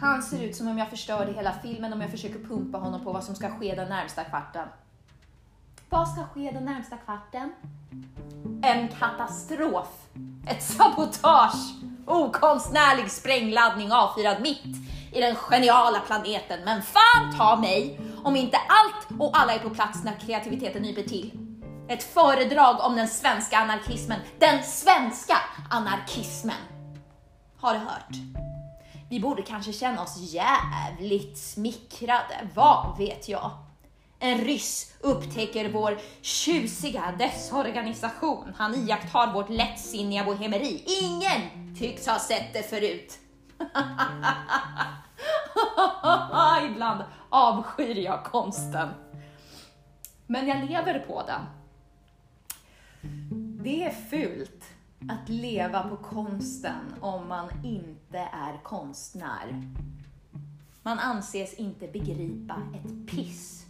Han ser ut som om jag förstörde hela filmen om jag försöker pumpa honom på vad som ska ske den närmsta kvarten. Vad ska ske den närmsta kvarten? En katastrof. Ett sabotage. Okonstnärlig sprängladdning avfyrad mitt i den geniala planeten. Men fan ta mig om inte allt och alla är på plats när kreativiteten nyper till. Ett föredrag om den svenska anarkismen. Den svenska anarkismen. Har du hört? Vi borde kanske känna oss jävligt smickrade, vad vet jag? En ryss upptäcker vår tjusiga desorganisation. Han iakttar vårt lättsinniga bohemeri. Ingen tycks ha sett det förut. Ibland avskyr jag konsten. Men jag lever på den. Det är fult att leva på konsten om man inte är konstnär. Man anses inte begripa ett piss.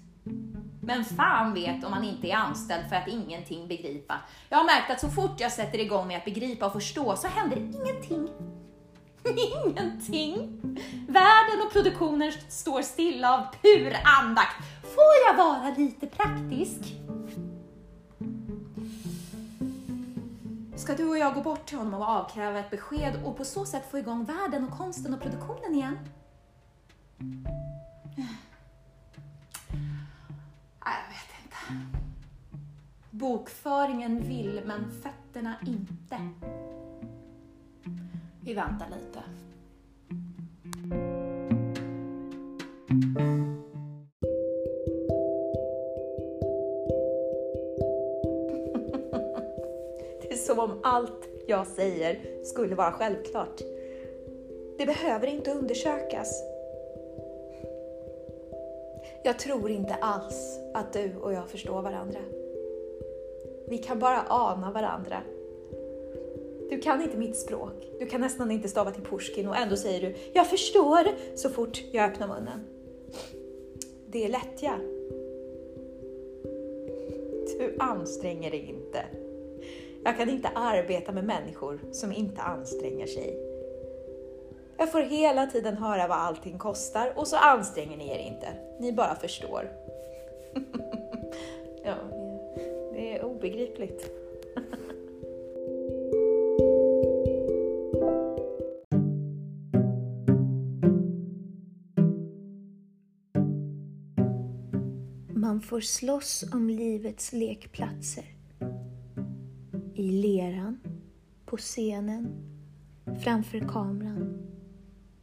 Men fan vet om man inte är anställd för att ingenting begripa. Jag har märkt att så fort jag sätter igång med att begripa och förstå så händer ingenting. Ingenting. Världen och produktionen står stilla av pur andakt. Får jag vara lite praktisk? Ska du och jag gå bort till honom och avkräva ett besked och på så sätt få igång världen och konsten och produktionen igen? Nej, jag vet inte. Bokföringen vill, men fötterna inte. Vi väntar lite. Som om allt jag säger skulle vara självklart. Det behöver inte undersökas. Jag tror inte alls att du och jag förstår varandra. Vi kan bara ana varandra. Du kan inte mitt språk. Du kan nästan inte stava till Pushkin och ändå säger du ”jag förstår” så fort jag öppnar munnen. Det är lättja. Du anstränger dig inte. Jag kan inte arbeta med människor som inte anstränger sig. Jag får hela tiden höra vad allting kostar och så anstränger ni er inte. Ni bara förstår. ja, det är obegripligt. Man får slåss om livets lekplatser. I leran, på scenen, framför kameran.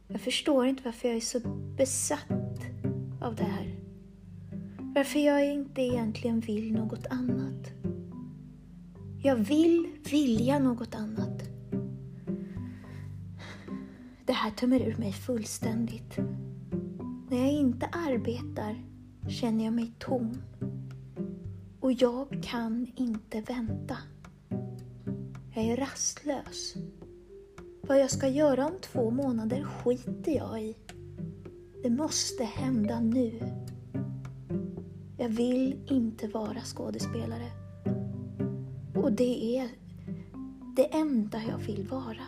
Jag förstår inte varför jag är så besatt av det här. Varför jag inte egentligen vill något annat. Jag vill vilja något annat. Det här tömmer ur mig fullständigt. När jag inte arbetar känner jag mig tom. Och jag kan inte vänta. Jag är rastlös. Vad jag ska göra om två månader skiter jag i. Det måste hända nu. Jag vill inte vara skådespelare. Och det är det enda jag vill vara.